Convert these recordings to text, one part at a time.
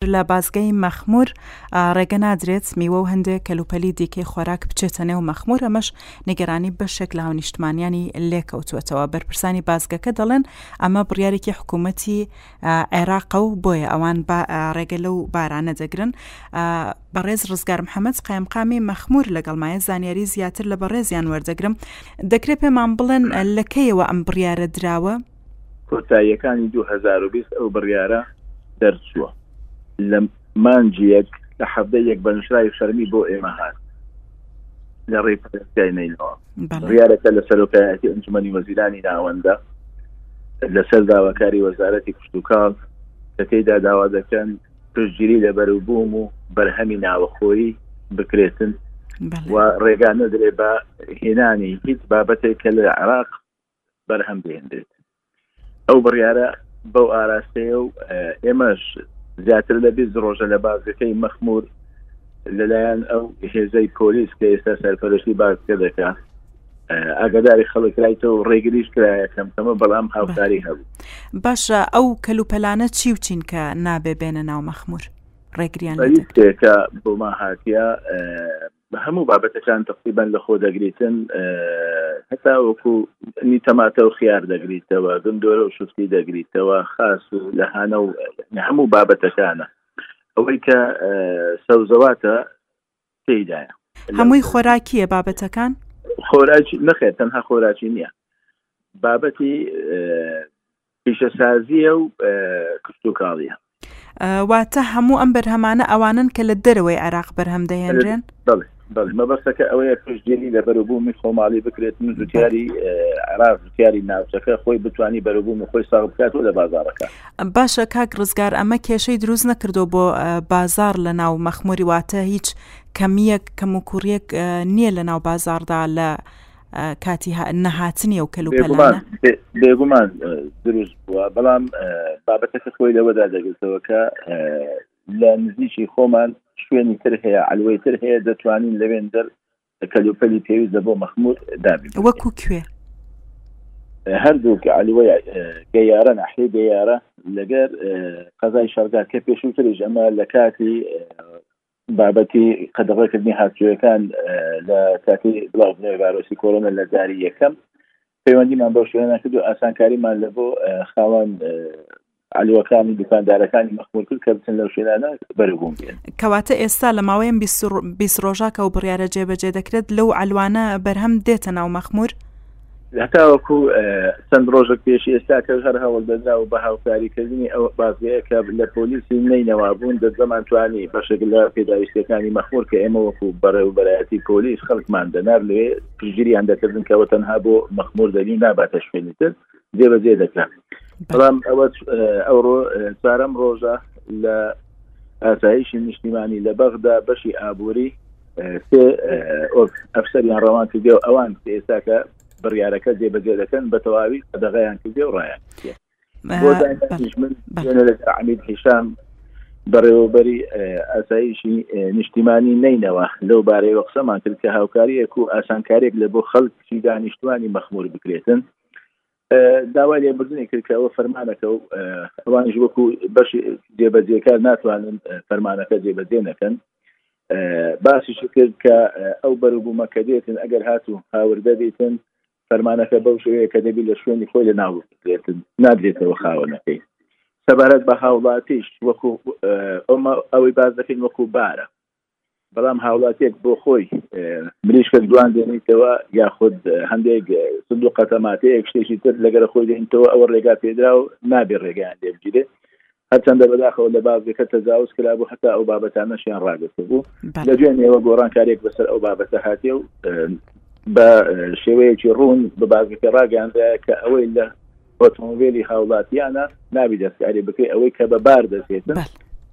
لە بازگەی مەخمور ڕێگە نادرێت میوە و هەندێک کەلوپەلی دیکەی خۆراک بچێتە نێو مەخمور ئەمەش نیگەرانی بەشێک لە هاونیشتمانیانی لێکەوتووەتەوە بەرپرسانی بازگەکە دەڵێن ئەمە بڕیارێکی حکوومەتی عێراقە و بۆیە ئەوان ڕێگە لەو بارانە دەگرن بەڕێز ڕزگار محەممەد قایمقامی مەخمور لەگەڵمایە زانیاری زیاتر لە بەڕێزیان وەردەگرم دەکرێت پێمان بڵێن لەکەیەوە ئەم بڕیارە دراوە کۆتاییەکانی دوو هەزار و بیست ئەو بڕیارە دەرچووە لە مانگی یەک لە حەڤدە یەک بە نووسراوی فەرمی بۆ ئێمە هات لە ڕێی پارێزگای نەینەوە بەڵێ بڕیارەکە لە سەرۆکایەتی ئەنجومەنی وەزیرانی ناوەندە لەسەر داواکاری وەزارەتی کشتوکاڵ کە تێیدا داوا دەکەن پشتگیری لە بەروبووم و بەرهەمی ناوەخۆیی بکرێتن بەڵێ و ڕێگا نەدرێت بە هێنانی هیچ بابەتێک کە لە عێراق بەرهەم بهێنرێت ئەو بڕیارە بەو ئاراستەیە و ئێمەش زیاتر لە بیست ڕۆژە لە بازگەکەی مەخمور لەلایەن ئەو هێزەی پۆلیس کە ئێستا سەرپەرشتی بازگە دەکە ئاگاداری خەڵکرایتە و ڕێگریش کرایە کەم کەمە بەڵام هاوکاری هەبوو باشە ئەو کەلوپەلانە چی و چین کە نابێ بێنە ناو مەخمور ڕێگریان بۆ ماهاتە بە هەموو بابەتەکان تەقریبان لە خۆ دەگریتن هەتا وەکو نی تەماتە و خیار دەگریتەوە گندۆرە و شفتی دەگریتەوە خاس و لە هاانە و هەموو بابەتەکانە ئەوەی کە سەوزەواتە تێدایە هەمووی خۆراکیە بابەتەکان خۆراکی نەخێت تەنها خۆراکی نییە بابەتی پیشەسازیە و کشتوکاڵیە. واتە هەموو ئەم بەرهەمانە ئەوانن کە لە دەرەوەی عێراق بەرهەم دەهێنرێن مەبەستەکە ئەوەیە پشتگیری لە بەرەبوومی خۆماڵی بکرێت من زوتیاری عراق زوتیاری ناوچەکە خۆی بتانی بەرەبوومی خۆی ساغ بکات و لە بازارەکە باشە کاک ڕزگار ئەمە کێشەی دروست نەکردو بۆ بازار لە ناو مەخموری واتە هیچ کەمیەک کەم و کوڕیەک نییە لە ناو بازاردا لە کاتی نەهاتنی و کەلوپەلانە بێگومان دروست بووە بەڵام بابەتەکە خۆی لەوەدا دەگرتەوە کە لە نزیکی خۆمان شوێنی تر هەیە ئەلوەی تر هەیە دەتوانین لەوێن دەر کەلوپەلی پێویست بۆ مەخمور دابی وەکو کوێ هەردوو کە ئەلوە گەیارە نەحی گەیارە لەگەر قەزای شەرگات کە پێشووترش ئەمە لە کاتی بابەتی قەدەغەکردنی هاتوویەکان لە کاتی بڵاوبنەوەی ڤایرۆسی کۆرۆنا لە جاری یەکەم پەیوەندیمان بەو شوێنە کرد و ئاسانکاریمان لە بۆ خاوەن علوەکانی دوکاندارەکانی مەخمور کرد کە بچن لەو شوێنانە بەرەبووم بێن کەواتە ئێستا لە ماوەیەم بیست ڕۆژاکە و بڕیارە جێبەجێ دەکرێت لەو علوانە بەرهەم دێتە ناو مەخمور هەتاوەکو چەند ڕۆژە پێش ئێستا کە هەر هەوڵ دەدرا و بە هاوکاریکردنی ئەو بازگەیە کە لە پۆلیسی نەینەوا بوون دەزەمان توانی بەشێک لە پێداویستەکانی مەخمور کە ئێمە وەکو بەڕێوبەرایەتی پۆلیس خەڵکمان دەنار لێ پشگیریان دەکردن کەەوە تەنها بۆ مەخمور دەنی ناباتە شوێنی تر جێبەجێ دەکرا بەڵام ئەوە ئەوڕۆ چارەم ڕۆژە لە ئاسایشی نیشتیمانی لە بەغدا بەشی ئابووری ئەفسەریان ڕەوان کردێ و ئەوان ئێستاکە بڕیارەکە جێبەجێ دەکەن بە تەواوی قەدەغیان کردێ و ڕایان عمید هیشام بەڕێوەبەری ئاسایشی نیشتیمانی نینەوە لەو بارەیەوە قسەمان کرد کە هاوکاریەک و ئاسانکارێک لە بۆ خەڵکی دانیشتوانی مەخمور بکرێتن داوای لێبوردنی کرد کە ئەوە فەرمانەکە و ئەوانیش وەکو بەش جێبەجێکار ناتوانن فەرمانەکە جێبەجێ نەکەن باسیش کرد کە ئەو بەروبوومە کە دێتن ئەگەر هاتو هاوردە بیتن فەرمانەکە بەو شێوەیە کە دەبی لە شوێنی خۆی لە ناو بێتن نادرێتەوە خاوەنەکەی سەبارەت بە هاوڵاتیش وەکو ئەومە ئەوەی باز دەکەین وەکو بارە بەڵام هاوڵاتیەک بۆ خۆی مریشکەک جوان دێنیتەوە یاخود هەندێک سندوق قەتەماتەیەک شتێکی تر لەگەر خۆی دێنیتەوە ئەوە ڕێگا پێدرا و نابێ ڕێگەیان لێ بگیرێ هەرچەندە بەداخەوە لە بازگەکە تەجاوز کرا بوو هەتا ئەو بابەتانەشیان ڕاگرتە بوو لە دوێنێەوە گۆڕانکارێک بەسەر ئەو بابەتە هاتێ و بە شێوەیەکی ڕوون بە بازگەکە ڕاگەاندە کە ئەوەی لە ئۆتۆمبێلی هاوڵاتیانە نابی دەستکاری بکەی ئەوەی کە بە بار دەچێتن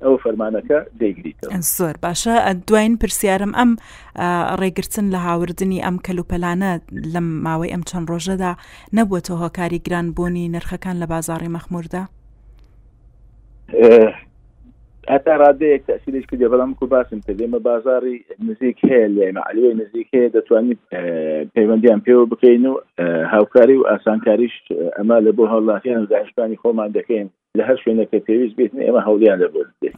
ئەو فەرمانەکە دەیگریتەوە زۆر باشە دوایین پرسیارم ئەم ڕێگرتن لە هاوردنی ئەم کەلوپەلانە لەم ماوەی ئەم چەند ڕۆژەدا نەبووەوە هۆکاری گران بوونی نرخەکان لە بازاڕی مەخموردا هەتا ڕادەیەک تاسیرش کردێ بەڵام کو باسم کرد ئێمە بازاری نزیک هەیە لە معلوی نزیک هەیە دەتوانین پەیوەندیان پێوە بکەین و هاوکاری و ئاسانکاریش ئەمە لە بۆ هەڵاتیان داشتانی خۆمان دەکەین لە هەر شوێنەکە پێویست بێتن ئێمە هەوڵیان لە بۆ دەین